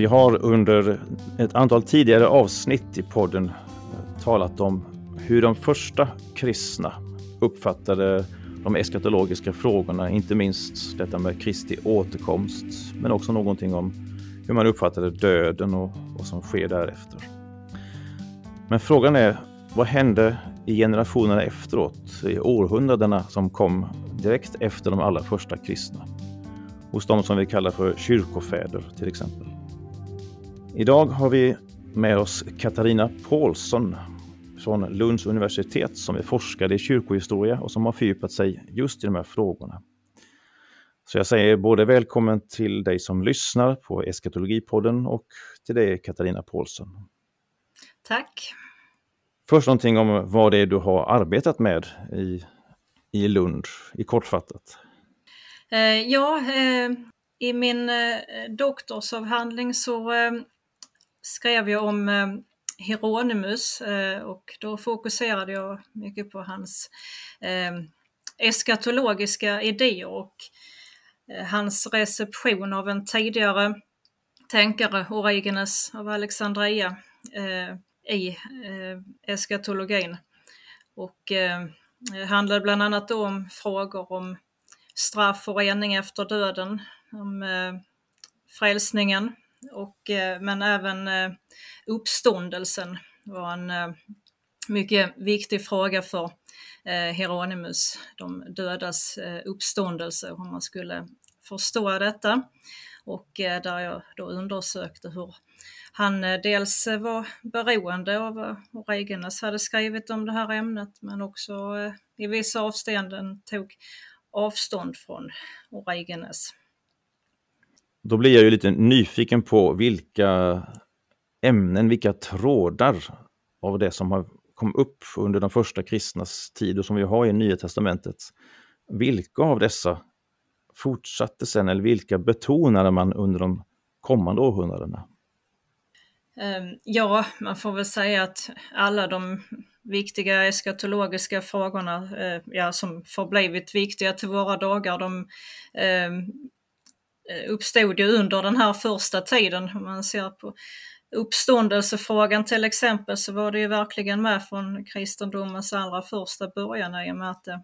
Vi har under ett antal tidigare avsnitt i podden eh, talat om hur de första kristna uppfattade de eskatologiska frågorna, inte minst detta med Kristi återkomst, men också någonting om hur man uppfattade döden och vad som sker därefter. Men frågan är, vad hände i generationerna efteråt, i århundradena som kom direkt efter de allra första kristna? Hos de som vi kallar för kyrkofäder till exempel. Idag har vi med oss Katarina Paulsson från Lunds universitet som är forskare i kyrkohistoria och som har fördjupat sig just i de här frågorna. Så jag säger både välkommen till dig som lyssnar på Eskatologipodden och till dig Katarina Paulsson. Tack! Först någonting om vad det är du har arbetat med i, i Lund, i kortfattat. Eh, ja, eh, i min eh, doktorsavhandling så skrev jag om eh, Hieronymus eh, och då fokuserade jag mycket på hans eh, eskatologiska idéer och eh, hans reception av en tidigare tänkare, Origenes av Alexandria, eh, i eh, eskatologin. Och eh, handlade bland annat om frågor om straff och rening efter döden, om frälsningen, och, eh, men även eh, uppståndelsen var en eh, mycket viktig fråga för Hieronymus, de dödas uppståndelse, hur man skulle förstå detta. Och där jag då undersökte hur han dels var beroende av vad Regenes hade skrivit om det här ämnet men också i vissa avseenden tog avstånd från Origenes. Då blir jag ju lite nyfiken på vilka ämnen, vilka trådar av det som har kom upp under de första kristnas tid och som vi har i Nya Testamentet. Vilka av dessa fortsatte sen eller vilka betonade man under de kommande århundradena? Ehm, ja, man får väl säga att alla de viktiga eskatologiska frågorna eh, ja, som förblivit viktiga till våra dagar, de ehm, Eh, uppstod ju under den här första tiden. Om man ser på uppståndelsefrågan till exempel så var det ju verkligen med från kristendomens allra första början i och med att det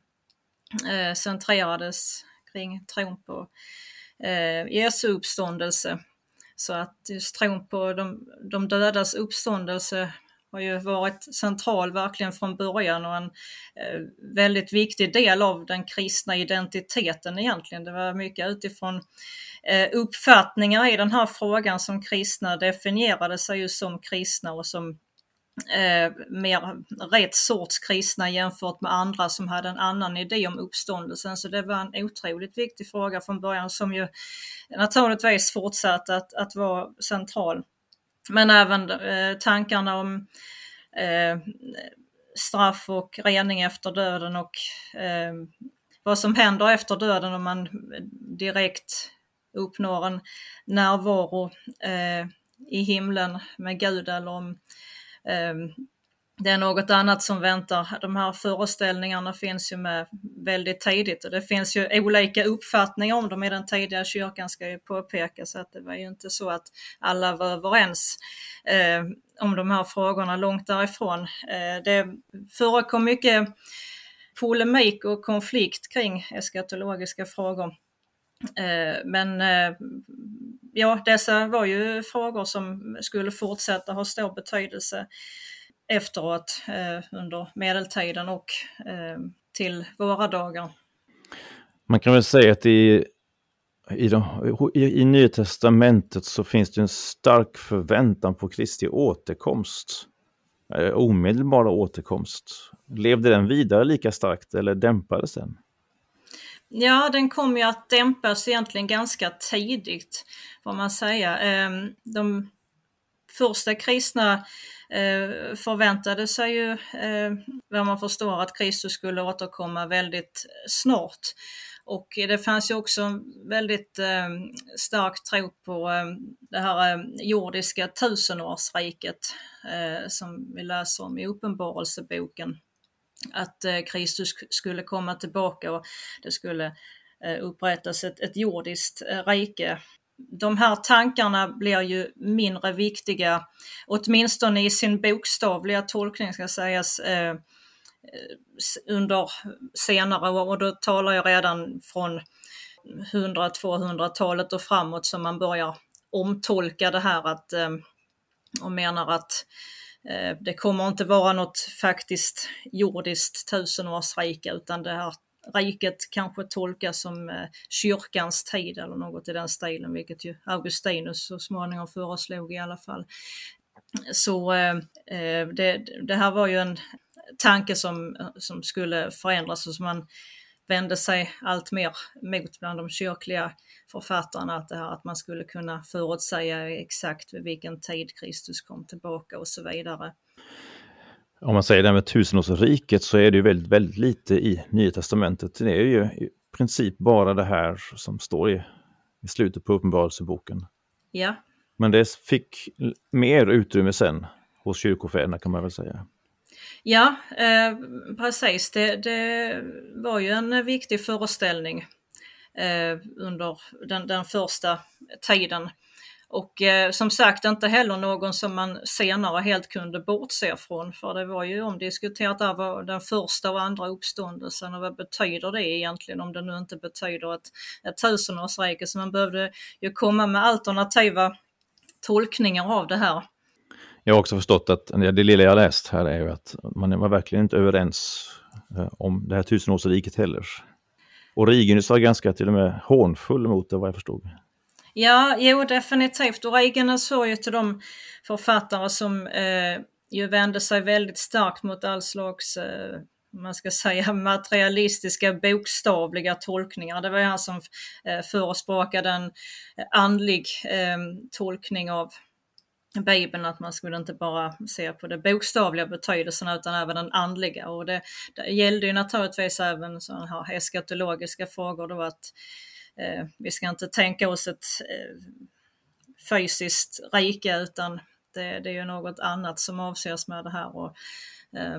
eh, centrerades kring tron på eh, Jesu uppståndelse. Så att just tron på de, de dödas uppståndelse har ju varit central verkligen från början och en eh, väldigt viktig del av den kristna identiteten egentligen. Det var mycket utifrån eh, uppfattningar i den här frågan som kristna definierade sig just som kristna och som eh, mer rätt sorts kristna jämfört med andra som hade en annan idé om uppståndelsen. Så det var en otroligt viktig fråga från början som ju naturligtvis fortsatte att, att vara central. Men även eh, tankarna om eh, straff och rening efter döden och eh, vad som händer efter döden om man direkt uppnår en närvaro eh, i himlen med Gud eller om eh, det är något annat som väntar. De här föreställningarna finns ju med väldigt tidigt och det finns ju olika uppfattningar om dem i den tidiga kyrkan ska ju påpekas att det var ju inte så att alla var överens eh, om de här frågorna, långt därifrån. Eh, det förekom mycket polemik och konflikt kring eskatologiska frågor. Eh, men eh, ja, dessa var ju frågor som skulle fortsätta ha stor betydelse efteråt eh, under medeltiden och eh, till våra dagar. Man kan väl säga att i, i, de, i, i Nya Testamentet så finns det en stark förväntan på Kristi återkomst. Eh, omedelbara återkomst. Levde den vidare lika starkt eller dämpades den? Ja, den kom ju att dämpas egentligen ganska tidigt, får man säga. Ehm, de första kristna Eh, förväntade sig ju, eh, vad man förstår, att Kristus skulle återkomma väldigt snart. Och det fanns ju också en väldigt eh, stark tro på eh, det här eh, jordiska tusenårsriket som vi läser om i Uppenbarelseboken. Att Kristus skulle komma tillbaka och det skulle upprättas ett, ett jordiskt rike de här tankarna blir ju mindre viktiga, åtminstone i sin bokstavliga tolkning ska sägas, eh, under senare år. Och då talar jag redan från 100-200-talet och framåt som man börjar omtolka det här att, eh, och menar att eh, det kommer inte vara något faktiskt jordiskt tusenårsrike utan det här riket kanske tolkas som eh, kyrkans tid eller något i den stilen, vilket ju Augustinus så småningom föreslog i alla fall. Så eh, eh, det, det här var ju en tanke som, eh, som skulle förändras och som man vände sig allt mer mot bland de kyrkliga författarna, att, det här, att man skulle kunna förutsäga exakt vid vilken tid Kristus kom tillbaka och så vidare. Om man säger det här med tusenårsriket så är det ju väldigt, väldigt lite i Nya Testamentet. Det är ju i princip bara det här som står i, i slutet på Uppenbarelseboken. Ja. Men det fick mer utrymme sen hos kyrkofäderna kan man väl säga. Ja, eh, precis. Det, det, var ju en viktig föreställning eh, under den, den, första tiden. Och eh, som sagt inte heller någon som man senare helt kunde bortse från för det var ju omdiskuterat där var den första och andra uppståndelsen och vad betyder det egentligen om det nu inte betyder ett, ett tusenårsrike så man behövde ju komma med alternativa tolkningar av det här. Jag har också förstått att det lilla jag läst här är ju att man var verkligen inte överens eh, om det här tusenårsriket heller. Origenes var ganska till och med hånfull mot det vad jag förstod. Ja, jo definitivt. Origenes hör ju till de författare som eh, ju vände sig väldigt starkt mot all slags eh, man ska säga materialistiska bokstavliga tolkningar. Det var ju han som eh, förespråkade en eh, andlig eh, tolkning av Bibeln att man skulle inte bara se på det bokstavliga betydelsen utan även den andliga och det, det gällde ju naturligtvis även sådana här eskatologiska frågor då att eh, vi ska inte tänka oss ett eh, fysiskt rike utan det, det, är ju något annat som avses med det här. Och, eh,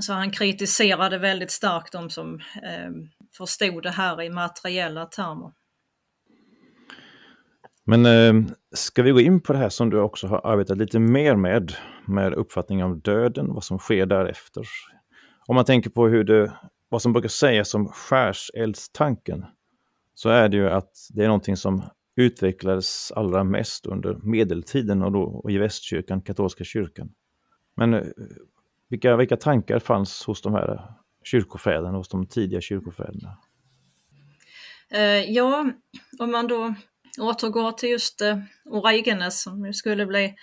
så han kritiserade väldigt starkt de som eh, förstod det här i materiella termer. Men eh, ska vi gå in på det här som du också har arbetat lite mer med, med uppfattning om döden, vad som sker därefter. Om man tänker på hur det, vad som brukar sägas som skärseldstanken, så är det ju att det är någonting som utvecklades allra mest under medeltiden och då i västkyrkan, katolska kyrkan. Men eh, vilka, vilka tankar fanns hos de här kyrkofäderna, hos de tidiga kyrkofäderna? Eh, ja, om man då återgår till just eh, Origenes som skulle bli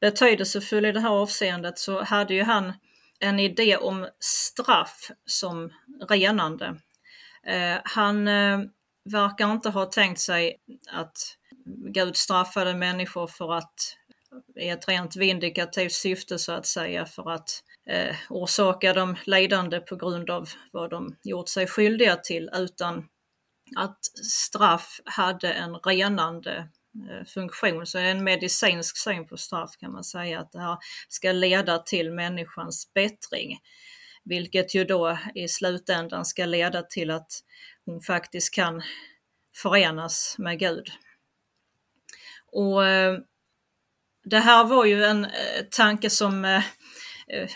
betydelsefull i det här avseendet så hade ju han en idé om straff som renande. Eh, han verkar inte ha tänkt sig att Gud straffade människor för att i ett rent vindikativt syfte så att säga för att eh, orsaka dem lidande på grund av vad de gjort sig skyldiga till utan att straff hade en renande eh, funktion. Så en medicinsk syn på straff kan man säga att det här ska leda till människans bättring. Vilket ju då i slutändan ska leda till att hon faktiskt kan förenas med Gud. Och eh, det här var ju en eh, tanke som eh,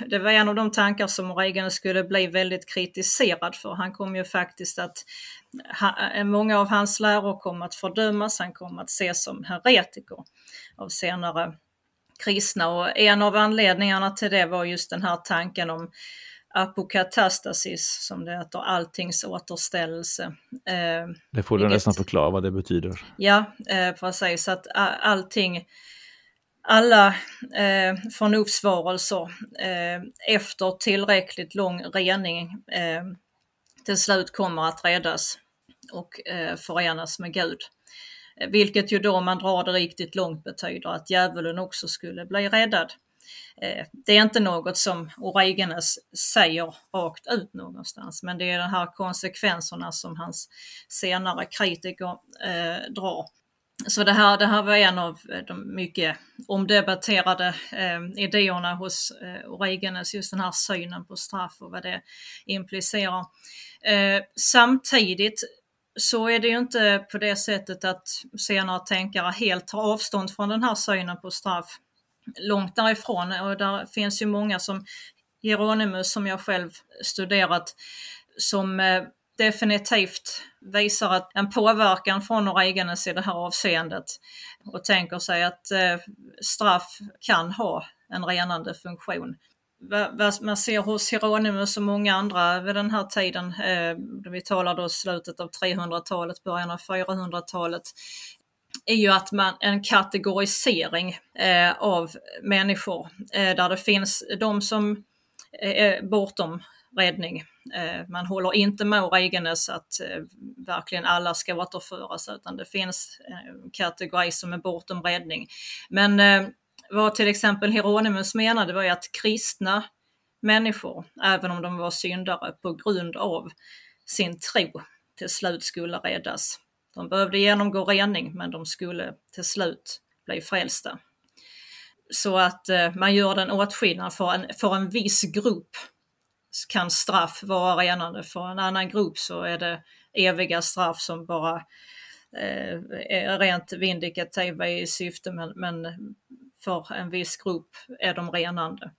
det var en av de tankar som Reagan skulle bli väldigt kritiserad för. Han kom ju faktiskt att många av hans läror kom att fördömas, han kom att ses som heretiker av senare kristna och en av anledningarna till det var just den här tanken om apokatastasis som det heter, alltings återställelse. Eh, det får du nästan förklara vad det betyder. Ja, eh, precis, att allting, alla eh, förnuftsvarelser efter tillräckligt lång rening till slut kommer att räddas och eh, förenas med Gud. Eh, vilket ju då om man drar det riktigt långt betyder att djävulen också skulle bli räddad. Eh, det är inte något som Origenes säger rakt ut någonstans, men det är de här konsekvenserna som hans senare kritiker eh, drar. Så det här, det här var en av de mycket omdebatterade eh, idéerna hos eh, Origenes, just den här synen på straff och vad det implicerar. Eh, samtidigt så är det ju inte på det sättet att senare tänkare helt tar avstånd från den här synen på straff. Långt därifrån och där finns ju många som Hieronymus som jag själv studerat som eh, definitivt visar att en påverkan från Oreganes i det här avseendet och tänker sig att eh, straff kan ha en renande funktion. Vad man ser hos Hieronymus och många andra vid den här tiden, eh, vi talar då slutet av 300-talet, början av 400-talet, är ju att man, en kategorisering eh, av människor eh, där det finns de som eh, är bortom räddning. Eh, man håller inte med Regenes att eh, verkligen alla ska återföras utan det finns en kategori som är bortom räddning. Men eh, vad till exempel Hieronymus menade var ju att kristna människor, även om de var syndare på grund av sin tro, till slut skulle räddas. De behövde genomgå rening men de skulle till slut bli frälsta. Så att eh, man gör den åtskillnad för en, för en viss grupp kan straff vara renande. För en annan grupp så är det eviga straff som bara eh, är rent vindikativa i syfte men, men för en viss grupp är de renande.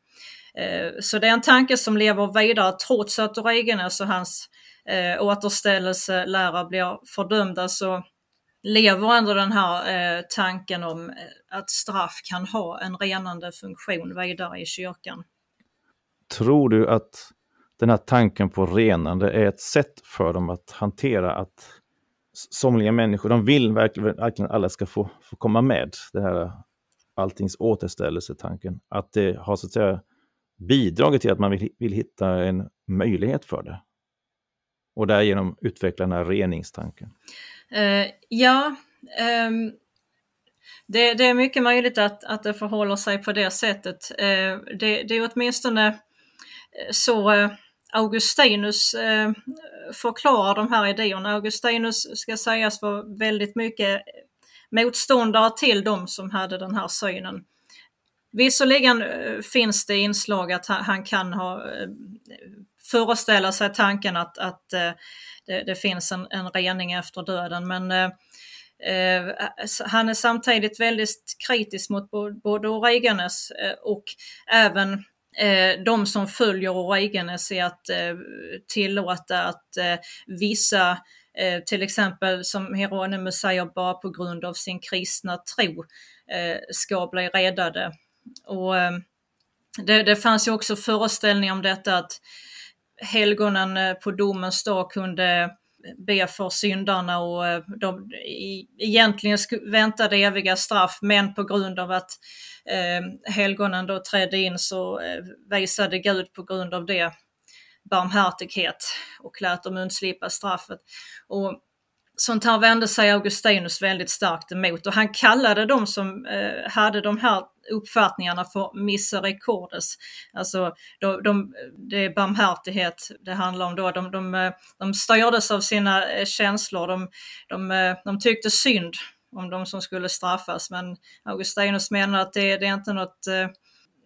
Eh, så det är en tanke som lever vidare trots att Origenes och hans eh, återställelselära blir fördömda så lever ändå den här eh, tanken om eh, att straff kan ha en renande funktion vidare i kyrkan. Tror du att den här tanken på renande är ett sätt för dem att hantera att somliga människor, de vill verkligen, verkligen alla ska få, få komma med. Det här eh, alltings återställelsetanken. Att det har så att säga bidragit till att man vill, vill hitta en möjlighet för det. Och därigenom utveckla den här reningstanken. Uh, ja, um, det, det, är mycket möjligt att, att det förhåller sig på det sättet. Uh, det, det är åtminstone eh, så uh, Augustinus förklarar de här idéerna. Augustinus ska sägas vara väldigt mycket motståndare till dem som hade den här synen. Visserligen finns det inslag att han kan ha föreställa sig tanken att, att eh, det, det, finns en, en rening efter döden men eh, eh han är samtidigt väldigt kritisk mot både Oregenes eh, och även de som följer Oregenes i att tillåta att vissa till exempel som Hieronymus säger bara på grund av sin kristna tro ska bli räddade. Och det, det fanns ju också föreställningar om detta att helgonen eh, på domens dag kunde be för syndarna och eh, de egentligen väntade eviga straff men på grund av att eh, helgonen då trädde in så eh, visade Gud på grund av det barmhärtighet och lät dem undslippa straffet. Och sånt här vände sig Augustinus väldigt starkt emot och han kallade de som eh, hade de här uppfattningarna för misericordes. Alltså de, de, det är barmhärtighet det handlar om då. De, de, de stördes av sina eh, känslor, de, de, eh, de tyckte synd om de som skulle straffas men Augustinus menar att det, det är inte något, eh,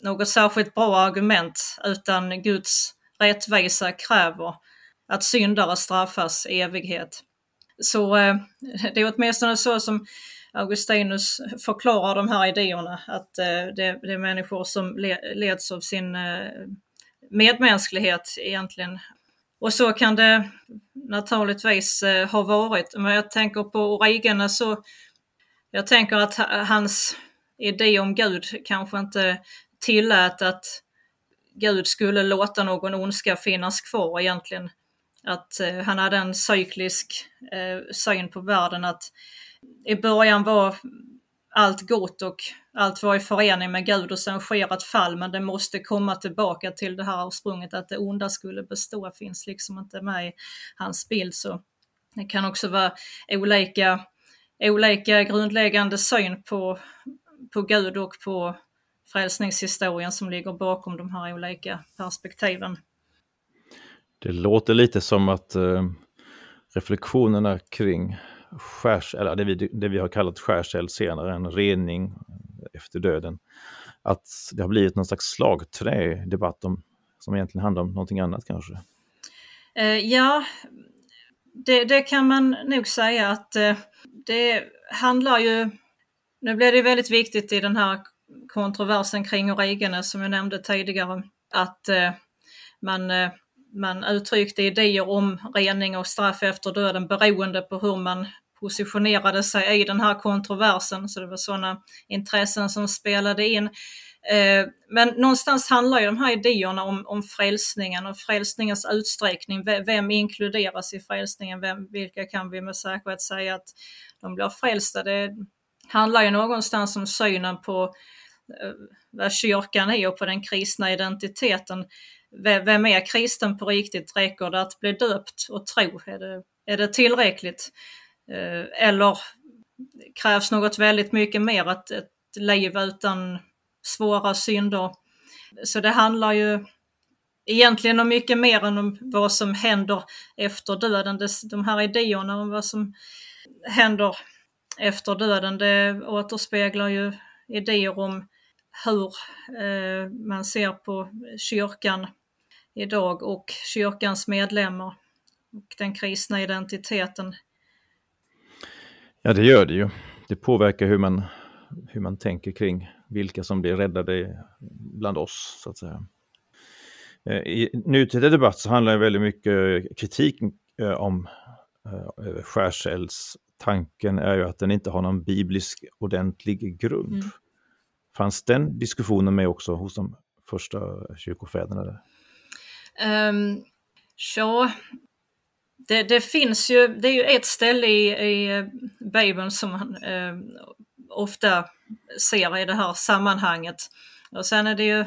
något särskilt bra argument utan Guds rättvisa kräver att syndare straffas i evighet. Så det är åtminstone så som Augustinus förklarar de här idéerna, att eh, det, det är människor som leds av sin eh, medmänsklighet egentligen. Och så kan det naturligtvis eh, ha varit. Men jag tänker på Origene så, jag tänker att hans idé om Gud kanske inte tillät att Gud skulle låta någon ondska finnas kvar egentligen. Att han hade en cyklisk syn på världen, att i början var allt gott och allt var i förening med Gud och sen sker ett fall men det måste komma tillbaka till det här ursprunget att det onda skulle bestå finns liksom inte med i hans bild. Så det kan också vara olika, olika grundläggande syn på, på Gud och på frälsningshistorien som ligger bakom de här olika perspektiven. Det låter lite som att eh, reflektionerna kring skärs, eller det, vi, det vi har kallat skärsel senare, en rening efter döden. Att det har blivit någon slags slagträ debatt om, som egentligen handlar om någonting annat kanske. Eh, ja, det, det, kan man nog säga att eh, det handlar ju, nu blir det väldigt viktigt i den här kontroversen kring Origenes som jag nämnde tidigare, att eh, man, eh, man uttryckte idéer om rening och straff efter döden beroende på hur man positionerade sig i den här kontroversen. Så det var sådana intressen som spelade in. Eh, men någonstans handlar ju de här idéerna om, om frälsningen och frälsningens utsträckning. Vem inkluderas i frälsningen? Vem, vilka kan vi med säkerhet säga att de blir frälsta? Det handlar ju någonstans om synen på eh, vad kyrkan är och på den kristna identiteten. Vem är kristen på riktigt? Räcker det att bli döpt och tro? Är det, är det tillräckligt? Eh, eller krävs något väldigt mycket mer, ett, ett liv utan svåra synder. Så det handlar ju egentligen om mycket mer än om vad som händer efter döden. De här idéerna om vad som händer efter döden, det återspeglar ju idéer om hur eh, man ser på kyrkan idag och kyrkans medlemmar och den kristna identiteten. Ja, det gör det ju. Det påverkar hur man, hur man tänker kring vilka som blir räddade bland oss, så att säga. Eh, I nutida debatt så handlar det väldigt mycket kritik eh, om eh, skärseldstanken är ju att den inte har någon biblisk ordentlig grund. Mm. Fanns den diskussionen med också hos de första kyrkofäderna? Där? Ehm, um, ja, det, det, finns ju, det är ju ett ställe i, i Bibeln som man eh, ofta ser i det här sammanhanget. Och sen är det ju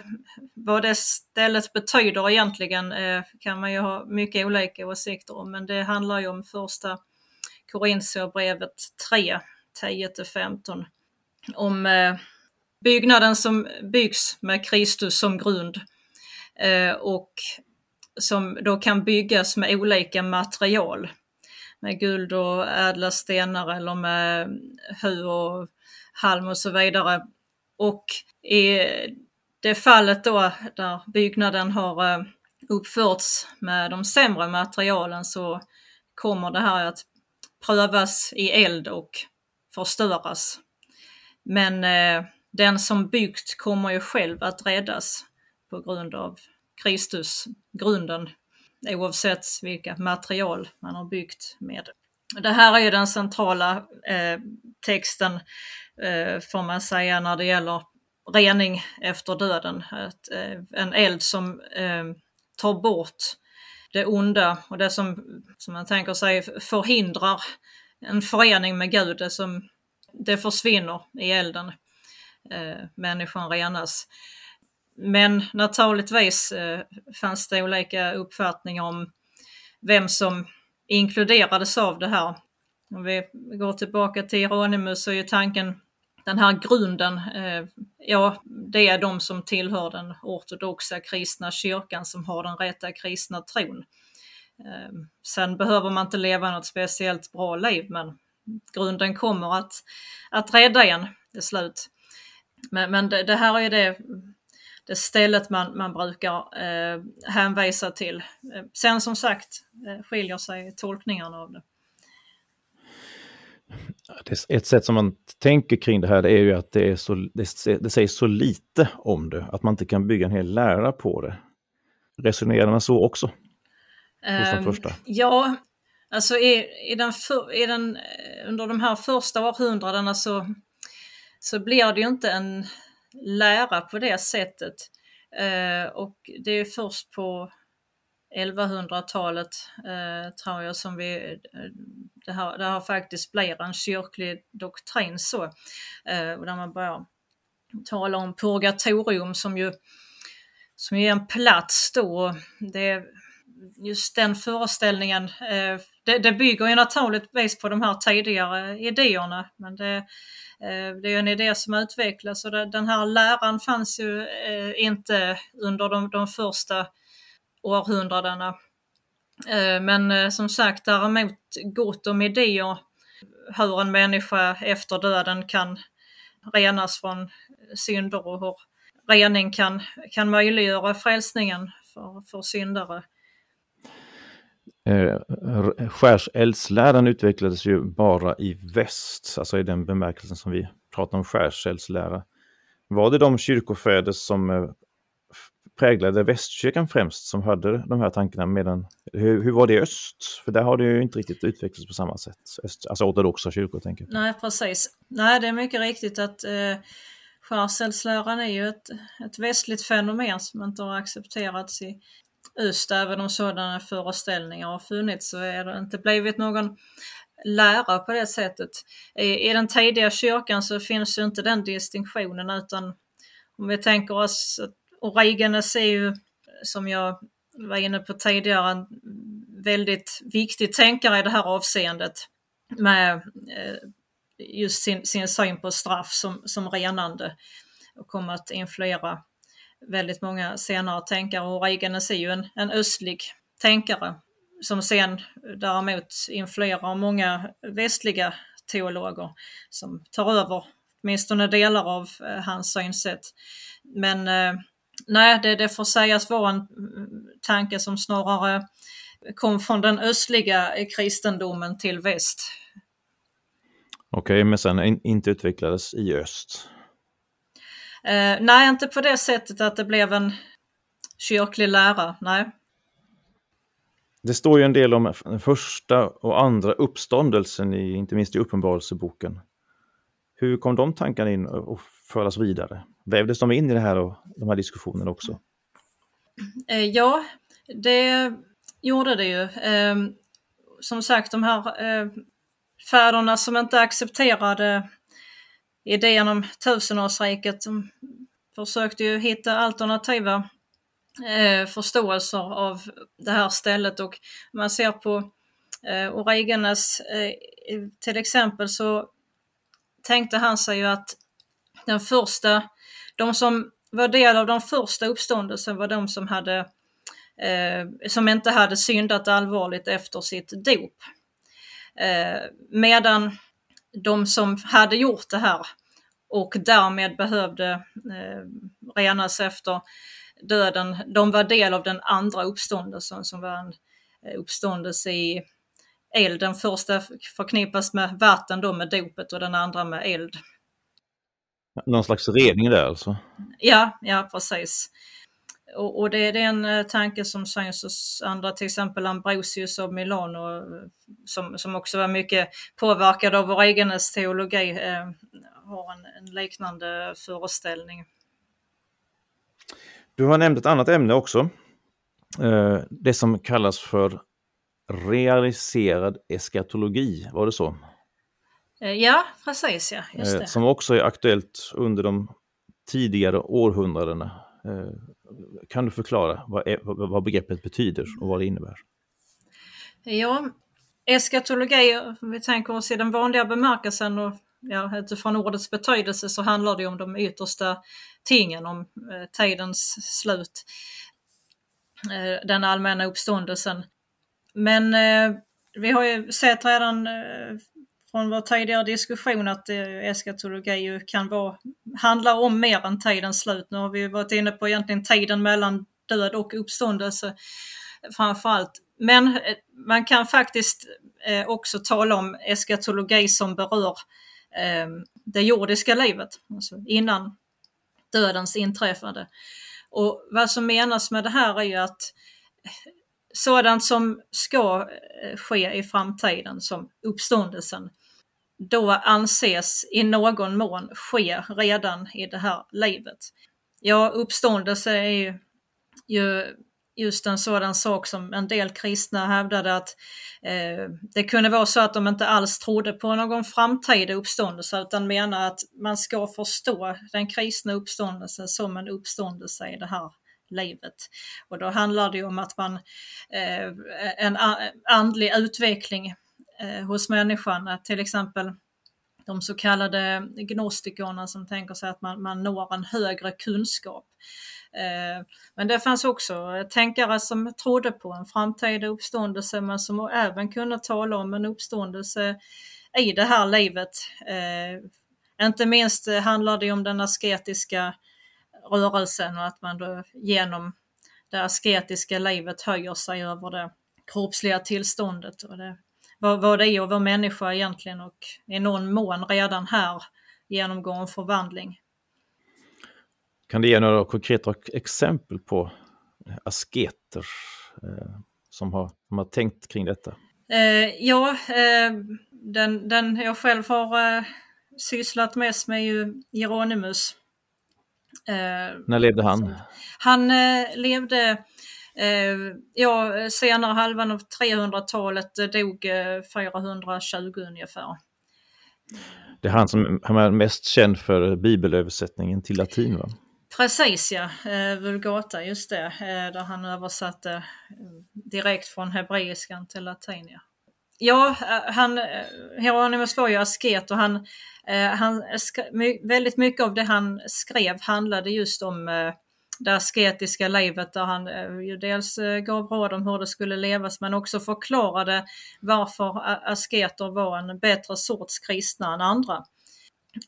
vad det stället betyder egentligen eh, kan man ju ha mycket olika åsikter om, men det handlar ju om första Korintierbrevet 3, 10-15. Om eh, byggnaden som byggs med Kristus som grund eh, och som då kan byggas med olika material. Med guld och ädla stenar eller med hu och halm och så vidare. Och i det fallet då där byggnaden har eh, uppförts med de sämre materialen så kommer det här att prövas i eld och förstöras. Men eh, den som byggt kommer ju själv att räddas på grund av Kristus, grunden, oavsett vilka material man har byggt med. Det här är ju den centrala eh, texten eh, får man säga när det gäller rening efter döden. Ett, eh, en eld som eh, tar bort det onda och det som, som man tänker sig förhindrar en förening med Gud, det som det försvinner i elden. Eh, människan renas. Men naturligtvis eh, fanns det olika uppfattningar om vem som inkluderades av det här. Om vi går tillbaka till Hieronymus så är ju tanken den här grunden, eh, ja det är de som tillhör den ortodoxa kristna kyrkan som har den rätta kristna tron. Eh, sen behöver man inte leva något speciellt bra liv men grunden kommer att, att rädda en till slut. Men, men det, det här är det det stället man, man brukar eh, hänvisa till. Eh, sen som sagt eh, skiljer sig tolkningarna av det. Ett sätt som man tänker kring det här det är ju att det, är så, det, det sägs så lite om det, att man inte kan bygga en hel lära på det. Resonerar man så också? Um, första? Ja, alltså i, i den för, i den, eh, under de här första århundradena så, så blir det ju inte en lära på det sättet. Eh, och det är först på 1100-talet eh, tror jag som vi, eh, det här, det här faktiskt blir en kyrklig doktrin så. Eh, där man börjar tala om purgatorium som ju som är en plats då. Det, just den föreställningen, eh, det, det bygger ju naturligtvis på de här tidigare idéerna men det, eh, det är en idé som utvecklas och den här läran fanns ju eh, inte under de, de första århundradena. Eh, men som sagt däremot gott om idéer hur en människa efter döden kan renas från synder och hur rening kan, kan möjliggöra frälsningen för, för syndare. Eh, skärseldsläran utvecklades ju bara i väst, alltså i den bemärkelsen som vi pratar om skärseldslära. Var det de kyrkofäder som eh, präglade västkyrkan främst som hade de här tankarna medan hur, hur var det i öst? För där har det ju inte riktigt utvecklats på samma sätt. Öst, alltså ortodoxa kyrkor tänker jag. Nej precis. Nej det är mycket riktigt att eh, skärseldsläran är ju ett, ett västligt fenomen som inte har accepterats i öst. Även om sådana föreställningar har funnits så är det inte blivit någon lära på det sättet. I, I den tidiga kyrkan så finns ju inte den distinktionen utan om vi tänker oss att Origenes är ju, som jag var inne på tidigare, en väldigt viktig tänkare i det här avseendet med eh, just sin, sin syn på straff som, som renande och kommer att influera väldigt många senare tänkare. och Reagan är ju en, en östlig tänkare som sen däremot influerar många västliga teologer som tar över åtminstone delar av eh, hans synsätt. Men eh, nej, det, det får sägas vara en mm, tanke som snarare kom från den östliga kristendomen till väst. Okej, okay, men sen inte utvecklades i öst? Eh, nej, inte på det sättet att det blev en kyrklig lära, nej. Det står ju en del om den första och andra uppståndelsen, i, inte minst i Uppenbarelseboken. Hur kom de tankarna in och föras vidare? Vävdes de in i det här och de här diskussionerna också? Eh, ja, det gjorde det ju. Ehm, som sagt, de här eh, fäderna som inte accepterade idén om tusenårsriket, de försökte ju hitta alternativa eh, förståelser av det här stället och man ser på eh, Origenes eh, till exempel så tänkte han sig ju att den första, de som var del av den första uppståndelsen var de som hade eh, som inte hade syndat allvarligt efter sitt dop. Eh, medan de som hade gjort det här och därmed behövde eh, renas efter döden, de var del av den andra uppståndelsen som var en eh, uppståndelse i eld. Den första förknippas med vatten då med dopet och den andra med eld. Någon slags rening där alltså? Ja, ja precis. Och, och det, är en eh, tanke som syns hos andra, till exempel Ambrosius av Milano, som, som också var mycket påverkad av Origenes teologi, eh, har en, en liknande föreställning. Du har nämnt ett annat ämne också. Eh, det som kallas för realiserad eskatologi, var det så? Eh, ja, precis ja. Just eh. Som också är aktuellt under de tidigare århundradena. Eh, kan du förklara vad, vad begreppet betyder och vad det innebär? Ja, eskatologi, om vi tänker oss i den vanliga bemärkelsen och ja, utifrån ordets betydelse så handlar det om de yttersta tingen, om eh, tidens slut, eh, den allmänna uppståndelsen. Men eh, vi har ju sett redan eh, från vår tidigare diskussion att eh, eskatologi ju kan vara, handla om mer än tidens slut. Nu har vi varit inne på egentligen tiden mellan död och uppståndelse framförallt. Men eh, man kan faktiskt eh, också tala om eskatologi som berör eh, det jordiska livet, alltså innan dödens inträffande. Och vad som menas med det här är ju att eh, sådant som ska eh, ske i framtiden, som uppståndelsen, då anses i någon mån ske redan i det här livet. Ja, uppståndelse är ju, ju just en sådan sak som en del kristna hävdade att eh, det kunde vara så att de inte alls trodde på någon framtida uppståndelse utan menar att man ska förstå den kristna uppståndelsen som en uppståndelse i det här livet. Och då handlar det om att man, eh, en andlig utveckling eh, hos människan, till exempel de så kallade gnostikerna som tänker sig att man, man når en högre kunskap. Eh, men det fanns också tänkare som trodde på en framtida uppståndelse men som även kunde tala om en uppståndelse i det här livet. Eh, inte minst handlar det om den asketiska rörelsen och att man då genom det asketiska livet höjer sig över det kroppsliga tillståndet. Och det, vad, vad det är att vara människa egentligen och i någon mån redan här genomgår en förvandling. Kan du ge några konkreta exempel på asketer eh, som, har, som har tänkt kring detta? Eh, ja, eh, den, den jag själv har eh, sysslat mest med är ju Hieronymus. Eh, När levde han? Han eh, levde ja, senare halvan av 300-talet, dog 420 ungefär. Det är han som är mest känd för bibelöversättningen till latin va? Precis ja, Vulgata, just det, där han översatte direkt från hebreiskan till latin. Ja, ja han, Hieronymus var ju asket och han, han, väldigt mycket av det han skrev handlade just om det asketiska livet där han eh, ju dels eh, gav råd om hur det skulle levas men också förklarade varför eh, asketer var en bättre sorts kristna än andra.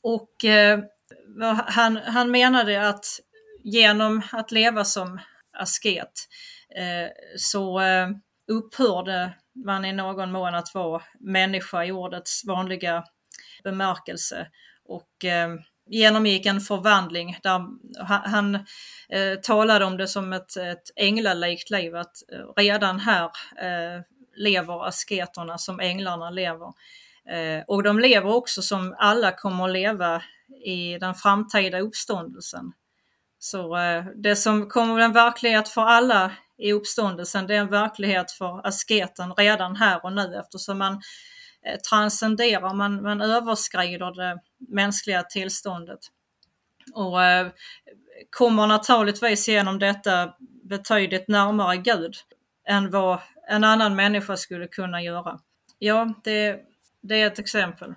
Och eh, han, han menade att genom att leva som asket eh, så eh, upphörde man i någon mån att vara människa i ordets vanliga bemärkelse och eh, genomgick en förvandling där han, eh, talade om det som ett, ett änglalikt liv, att eh, redan här eh, lever asketerna som änglarna lever. Eh, och de lever också som alla kommer att leva i den framtida uppståndelsen. Så eh, det som kommer en verklighet för alla i uppståndelsen, det är en verklighet för asketen redan här och nu eftersom man eh, transcenderar, man, man överskrider det mänskliga tillståndet. Och eh, kommer naturligtvis genom detta betydligt närmare Gud än vad en annan människa skulle kunna göra. Ja, det, det är ett exempel.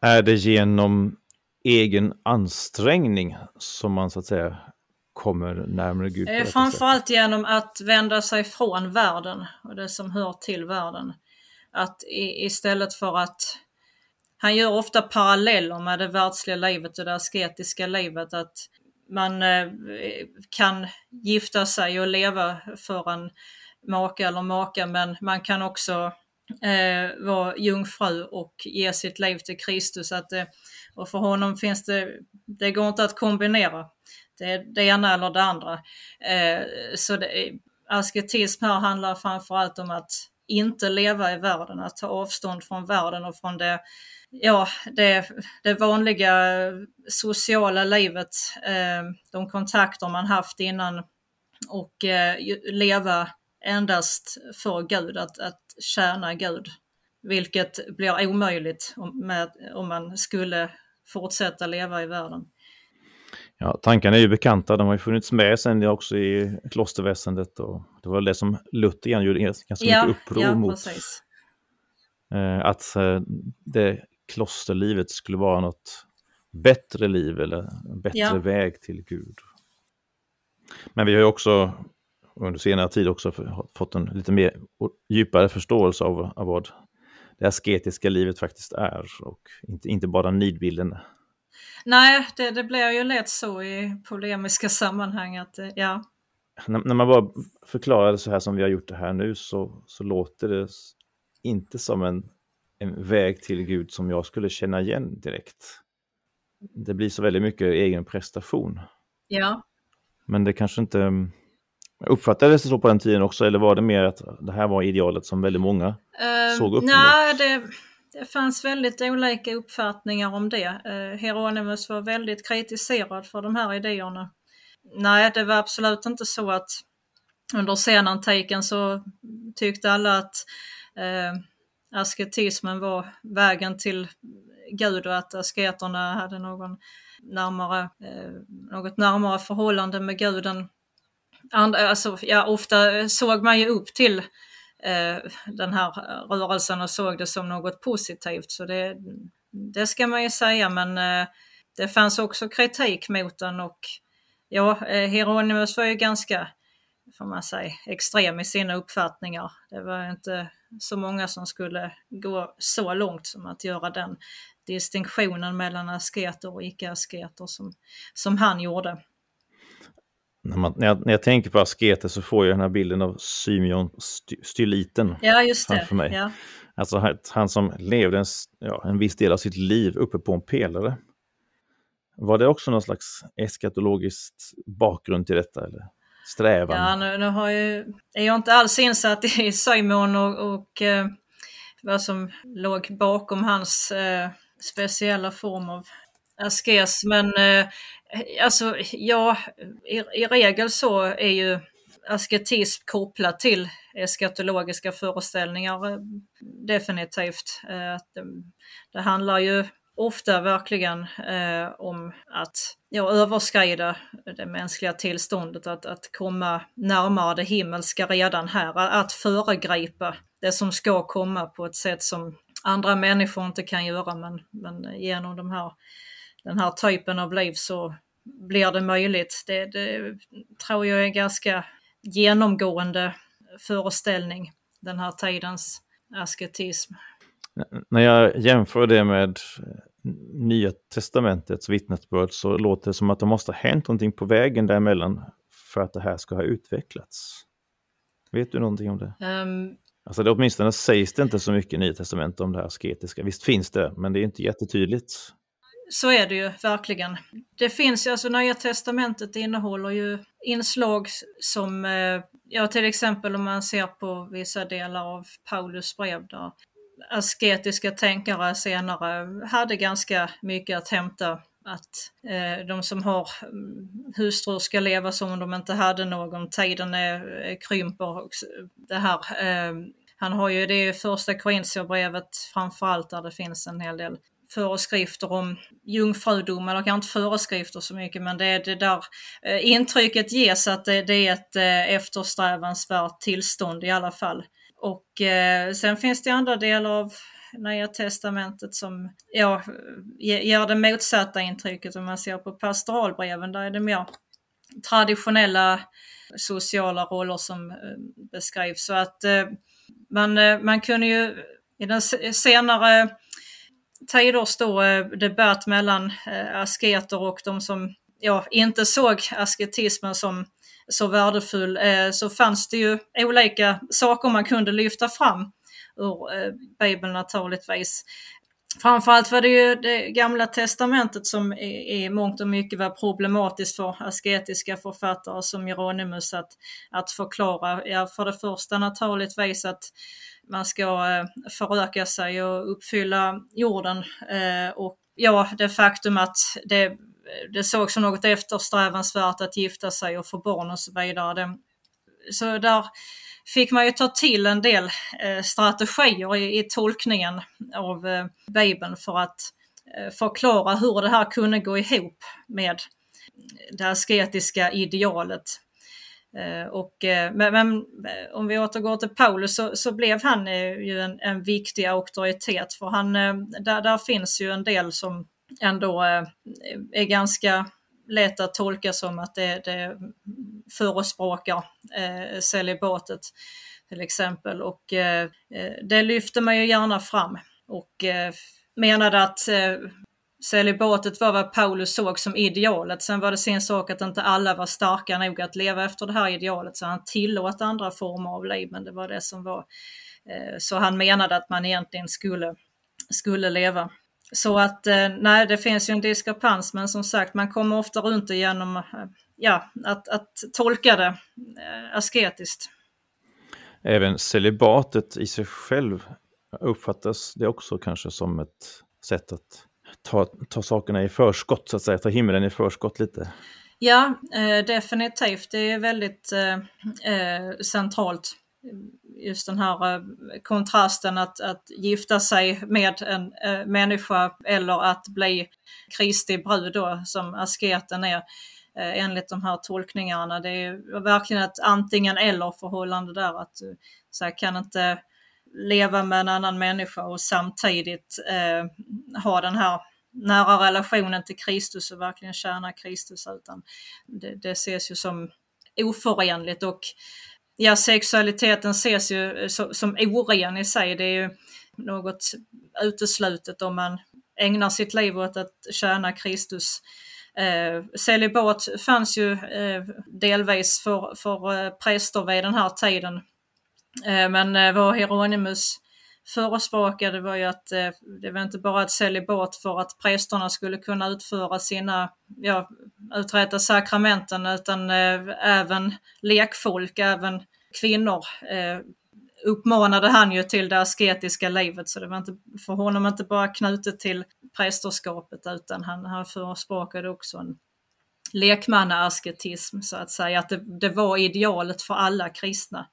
Är det genom egen ansträngning som man så att säga kommer närmare Gud? Eh, framförallt genom att vända sig från världen och det som hör till världen. Att i, istället för att han gör ofta paralleller med det världsliga livet och det asketiska livet. Att man eh, kan gifta sig och leva för en maka eller maka men man kan också eh, vara jungfru och ge sitt liv till Kristus. Att, eh, och för honom finns det, det går inte att kombinera. Det det ena eller det andra. Eh, så det, eh, asketism här handlar framförallt om att inte leva i världen, att ta avstånd från världen och från det, ja, det, det vanliga sociala livet, eh, de kontakter man haft innan och eh, leva endast för Gud, att, att tjäna Gud. Vilket blir omöjligt om, med, om man skulle fortsätta leva i världen. Ja, tankarna är ju bekanta, de har ju funnits med sen också i klosterväsendet och det var det som Luther gjorde ganska ja, mycket uppror ja, mot. Precis. Eh, att eh, det klosterlivet skulle vara något bättre liv eller en bättre ja. väg till Gud. Men vi har ju också under senare tid också fått en lite mer djupare förståelse av, av vad det asketiska livet faktiskt är och inte, inte bara nidbilden. Nej, det, det blir ju lätt så i polemiska sammanhang att eh, ja. När, när, man bara förklarar det så här som vi har gjort det här nu så, så låter det inte som en, en väg till Gud som jag skulle känna igen direkt. Det blir så väldigt mycket egen prestation. Ja. Men det kanske inte Uppfattades det så på den tiden också eller var det mer att det här var idealet som väldigt många uh, såg upp Nej, det, det fanns väldigt olika uppfattningar om det. Uh, Hieronymus var väldigt kritiserad för de här idéerna. Nej, det var absolut inte så att under senantiken så tyckte alla att eh, asketismen var vägen till Gud och att asketerna hade någon närmare, eh, något närmare förhållande med guden andra, alltså, ja, ofta såg man ju upp till eh, den här rörelsen och såg det som något positivt. Så det, det ska man ju säga, men eh, det fanns också kritik mot den och ja, eh, Hieronymus var ju ganska, får man säga, extrem i sina uppfattningar. Det var inte så många som skulle gå så långt som att göra den distinktionen mellan asketer och icke-asketer som, som han gjorde. När, man, när, jag, när jag tänker på asketer så får jag den här bilden av Symeon Styliten ja, just det. framför mig. Ja. Alltså han som levde en, ja, en viss del av sitt liv uppe på en pelare. Var det också någon slags eskatologisk bakgrund till detta? Eller? Strävan? Ja, nu, nu har jag, är jag inte alls insatt i Simon och, och eh, vad som låg bakom hans eh, speciella form av askes. Men eh, alltså, ja, i, i regel så är ju asketism kopplat till eskatologiska föreställningar. Eh, definitivt. Eh, eh, det handlar ju ofta verkligen eh, om att ja, överskrida det mänskliga tillståndet, att, att komma närmare det himmelska redan här, att föregripa det som ska komma på ett sätt som andra människor inte kan göra, men, men genom de här, den här typen av liv så blir det möjligt. Det, det tror jag är en ganska genomgående föreställning, den här tidens asketism. När jag jämför det med Nya Testamentets vittnesbörd så låter det som att det måste ha hänt någonting på vägen däremellan för att det här ska ha utvecklats. Vet du någonting om det? Um, alltså det åtminstone sägs det inte så mycket i Nya Testamentet om det här asketiska. Visst finns det, men det är inte jättetydligt. Så är det ju verkligen. Det finns ju, alltså Nya Testamentet innehåller ju inslag som, eh, ja till exempel om man ser på vissa delar av Paulus brev där asketiska tänkare senare hade ganska mycket att hämta. Att eh, de som har mm, hustrur ska leva som om de inte hade någon, tiden är, är krymper. Och det här. Eh, han har ju det första Korintierbrevet framförallt där det finns en hel del föreskrifter om jungfrudom, eller kanske inte föreskrifter så mycket, men det är det där eh, intrycket ges att det, det är ett eh, eftersträvansvärt tillstånd i alla fall. Och eh, sen finns det andra delar av Nya Testamentet som ja, ger det motsatta intrycket. Om man ser på pastoralbreven, där är det mer traditionella sociala roller som eh, beskrivs. Så att eh, man, eh, man kunde ju i den senare tiders då eh, debatt mellan eh, asketer och de som ja, inte såg asketismen som så värdefull eh, så fanns det ju olika saker man kunde lyfta fram ur eh, Bibeln naturligtvis. Framförallt var det ju det gamla testamentet som i, mångt och mycket var problematiskt för asketiska författare som Hieronymus att, att förklara. Ja, för det första naturligtvis att man ska eh, föröka sig och uppfylla jorden och ja, det faktum att det det sågs som något eftersträvansvärt att gifta sig och få barn och så vidare. så där fick man ju ta till en del eh, strategier i, i tolkningen av eh, Bibeln för att eh, förklara hur det här kunde gå ihop med det asketiska idealet. Eh, och, eh, men, men, eh, om vi återgår till Paulus så, så blev han ju en, en, viktig auktoritet för han, där, där finns ju en del som ändå eh, är ganska lätt att tolka som att det, det förespråkar eh, celibatet till exempel. Och eh, eh, det lyfter man ju gärna fram och eh, menade att eh, celibatet var vad Paulus såg som idealet. Sen var det sin sak att inte alla var starka nog att leva efter det här idealet så han tillåt andra former av liv men det var det som var eh, så han menade att man egentligen skulle, skulle leva så att eh, nej, det finns ju en diskrepans, men som sagt, man kommer ofta runt det genom eh, ja, att, att tolka det eh, asketiskt. Även celibatet i sig själv uppfattas det också kanske som ett sätt att ta, ta sakerna i förskott, så att säga, ta himlen i förskott lite. Ja, eh, definitivt. Det är väldigt eh, centralt just den här eh, kontrasten att, att gifta sig med en äh, människa eller att bli Kristi brud då, som asketen är äh, enligt de här tolkningarna. Det är verkligen ett antingen eller förhållande där. Att du så här, kan inte leva med en annan människa och samtidigt äh, ha den här nära relationen till Kristus och verkligen tjäna Kristus utan det, det ses ju som oförenligt och ja, sexualiteten ses ju eh, som oren i sig. Det är ju något uteslutet om man ägnar sitt liv åt att tjäna Kristus Eh, celibat fanns ju eh, delvis för, för eh, präster vid den här tiden. Eh, men eh, vad Hieronymus förespråkade var ju att eh, det var inte bara ett celibat för att prästerna skulle kunna utföra sina, ja, uträtta sakramenten utan eh, även lekfolk, även kvinnor eh, uppmanade han ju till det asketiska livet så det var inte för honom inte bara knutet till prästerskapet utan han, han förespråkade också en lekmannaasketism så att säga, att det, det var idealet för alla kristna.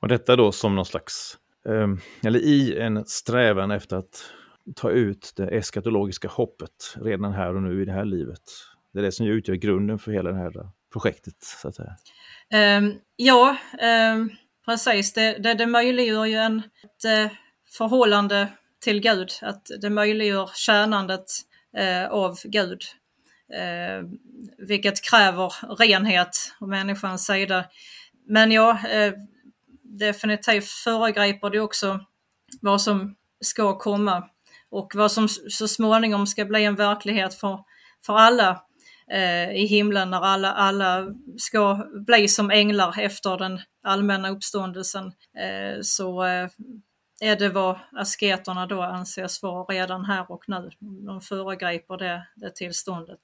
Och detta då som någon slags, Ehm, eller i en strävan efter att ta ut det eskatologiska hoppet redan här och nu i det här livet. Det är det som utgör grunden för hela det här projektet. så att säga. Um, ja, um, precis. Det, det, det möjliggör ju en, ett eh, förhållande till Gud, att det möjliggör tjänandet uh, av Gud. Uh, vilket kräver renhet på människans sida. Men ja, eh, definitivt föregriper det också vad som ska komma och vad som så småningom ska bli en verklighet för, för alla eh, i himlen när alla, alla ska bli som änglar efter den allmänna uppståndelsen. Eh, så eh, är det vad asketerna då anses vara redan här och nu. De föregriper det, det tillståndet.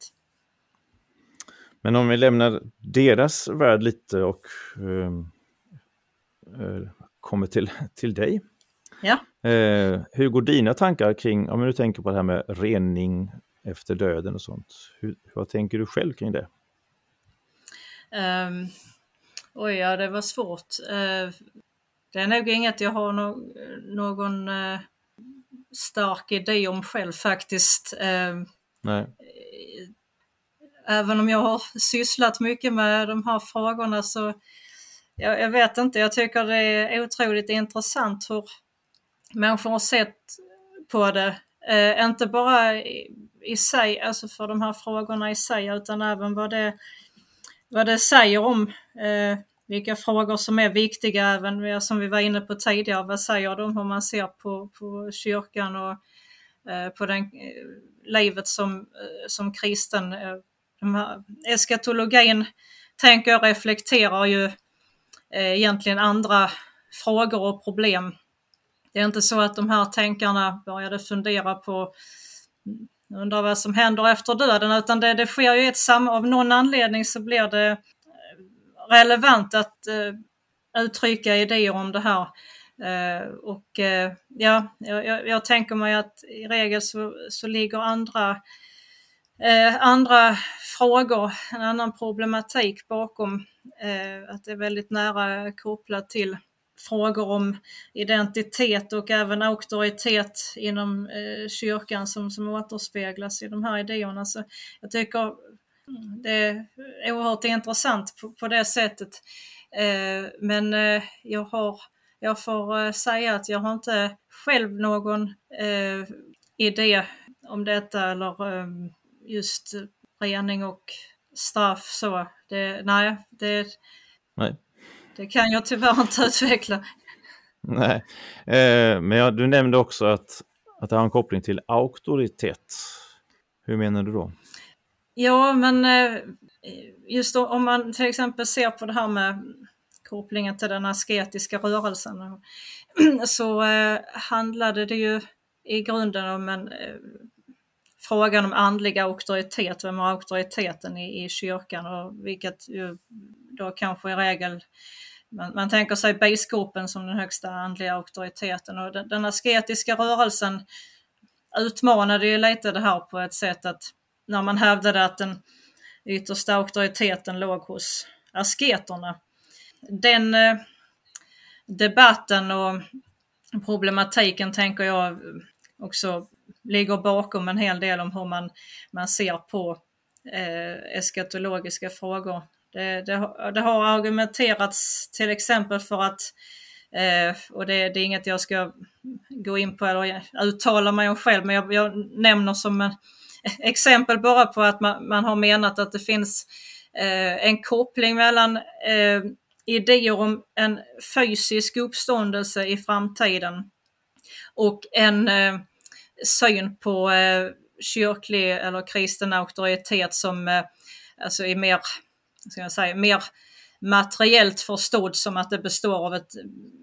Men om vi lämnar deras värld lite och um Eh, kommer till, till dig. Ja. Eh, hur går dina tankar kring, om du tänker på det här med rening efter döden och sånt. Hur, vad tänker du själv kring det? Um, oj, ja det var svårt. Uh, det är nog inget jag har no någon uh, stark idé om själv faktiskt. Uh, Nej. Även om jag har sysslat mycket med de här frågorna så jag, jag, vet inte, jag tycker det är otroligt intressant hur människor har sett på det. Eh, inte bara i, i, sig, alltså för de här frågorna i sig, utan även vad det, vad det säger om eh, vilka frågor som är viktiga, även som vi var inne på tidigare. Vad säger de hur man ser på, på kyrkan och eh, på den, eh, livet som, eh, som kristen? Eh, de här, eskatologin tänker jag reflekterar ju eh, Eh, egentligen andra frågor och problem. Det är inte så att de här tänkarna började fundera på mm, undrar vad som händer efter döden utan det, det sker ju ett sam av någon anledning så blir det eh, relevant att eh, uttrycka idéer om det här. Eh, och eh, ja, jag, jag, tänker mig att i regel så, så ligger andra eh, andra frågor, en annan problematik bakom Eh, att det är väldigt nära kopplat till frågor om identitet och även auktoritet inom eh, kyrkan som, som återspeglas i de här idéerna. Så jag tycker mm, det är oerhört intressant på, på det sättet. Eh, men jag, har, jag får säga att jag har inte själv någon idé om detta eller ehm, just rening och straff så. Det, nej, det, nej, det kan jag tyvärr inte utveckla. Nej, eh, men ja, du nämnde också att, att det har en koppling till auktoritet. Hur menar du då? Ja, men eh, just då, om man till exempel ser på det här med kopplingen till den asketiska rörelsen så eh, handlade det ju i grunden om en eh, frågan om andlig auktoritet, vem har auktoriteten i, i kyrkan och vilket ju då kanske i regel man, man tänker sig biskopen som den högsta andliga auktoriteten och den, den asketiska rörelsen utmanade ju lite det här på ett sätt att när man hävdade att den yttersta auktoriteten låg hos asketerna. Den eh, debatten och problematiken tänker jag också ligger bakom en hel del om hur man, man ser på eh, eskatologiska frågor. Det, det, det, har argumenterats till exempel för att, eh, och det, det, är inget jag ska gå in på eller uttala mig om själv, men jag, jag nämner som en, exempel bara på att man, man har menat att det finns eh, en koppling mellan eh, idéer om en fysisk uppståndelse i framtiden och en eh, syn på eh, kyrklig eller kristen auktoritet som eh, alltså är mer, ska jag säga, mer materiellt förstådd som att det består av ett,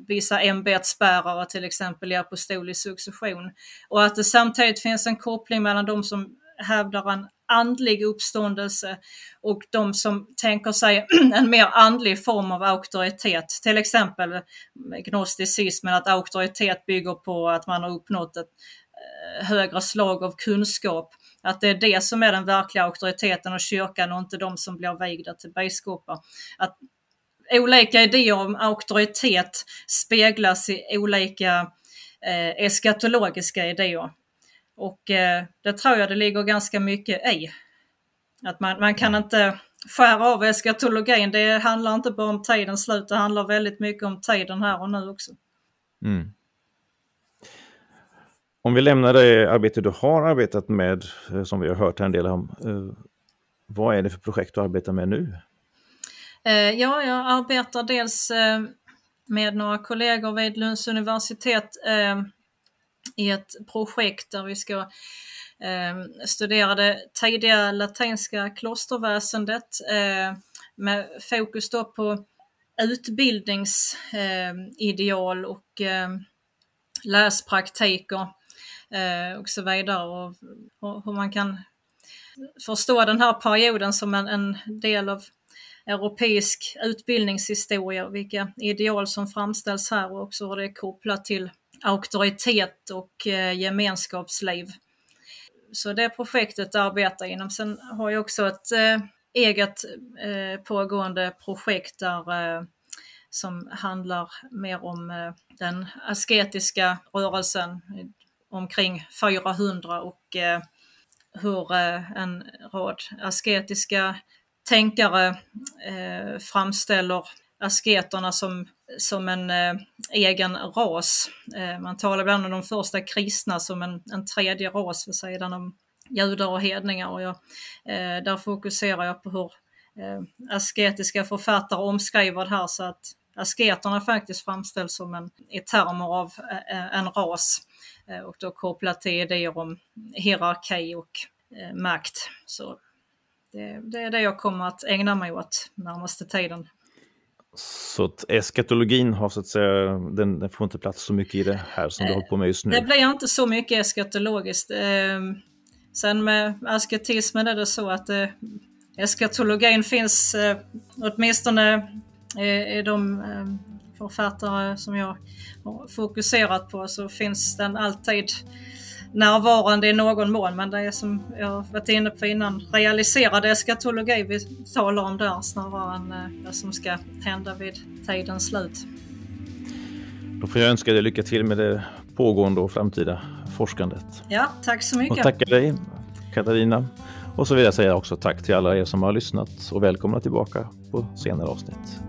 vissa ämbetsbärare till exempel i apostolisk succession. Och att det samtidigt finns en koppling mellan de som hävdar en andlig uppståndelse och de som tänker sig en mer andlig form av auktoritet. Till exempel gnosticismen, att auktoritet bygger på att man har uppnått ett högre slag av kunskap. Att det är det som är den verkliga auktoriteten och kyrkan och inte de som blir vigda till biskopar. Att olika idéer om auktoritet speglas i olika eh, eskatologiska idéer. Och eh, det tror jag det ligger ganska mycket i. Att man, man kan inte skära av eskatologin. Det handlar inte bara om tidens slut, det handlar väldigt mycket om tiden här och nu också. Mm. Om vi lämnar det arbete du har arbetat med, eh, som vi har hört en del om. Eh, vad är det för projekt du arbetar med nu? Eh, ja, jag arbetar dels med några kollegor vid Lunds universitet i ett projekt där vi ska studera det tidiga latinska klosterväsendet med fokus då på utbildningsideal och läspraktiker Eh, och så vidare och, och hur man kan förstå den här perioden som en, en del av europeisk utbildningshistoria, vilka ideal som framställs här och också hur det är kopplat till auktoritet och eh, gemenskapsliv. Så det projektet arbetar jag inom. Sen har jag också ett eh, eget eh, pågående projekt där eh, som handlar mer om eh, den asketiska rörelsen omkring 400 och eh, hur eh, en rad asketiska tänkare eh, framställer asketerna som, som en eh, egen ras. Eh, man talar ibland om de första kristna som en, en tredje ras vid sidan om judar och hedningar. Och jag, eh, där fokuserar jag på hur eh, asketiska författare omskriver det här så att asketerna faktiskt framställs som en, i termer av eh, en ras och då kopplat till idéer om hierarki och eh, makt. Så det, det, är det jag kommer att ägna mig åt närmaste tiden. Så att eskatologin har så att säga, den, den, får inte plats så mycket i det här som du håller på med just nu? Det blir inte så mycket eskatologiskt. Ehm, sen med asketismen är det så att eh, eskatologin finns eh, åtminstone i de eh, författare som jag har fokuserat på så finns den alltid närvarande i någon mån. Men det är som jag varit inne på innan, realiserad eskatologi vi talar om där snarare än eh, det som ska hända vid tidens slut. Då får jag önska dig lycka till med det pågående och framtida forskandet. Ja, tack så mycket. Och tacka dig Katarina. Och så vill jag säga också tack till alla er som har lyssnat och välkomna tillbaka på senare avsnitt.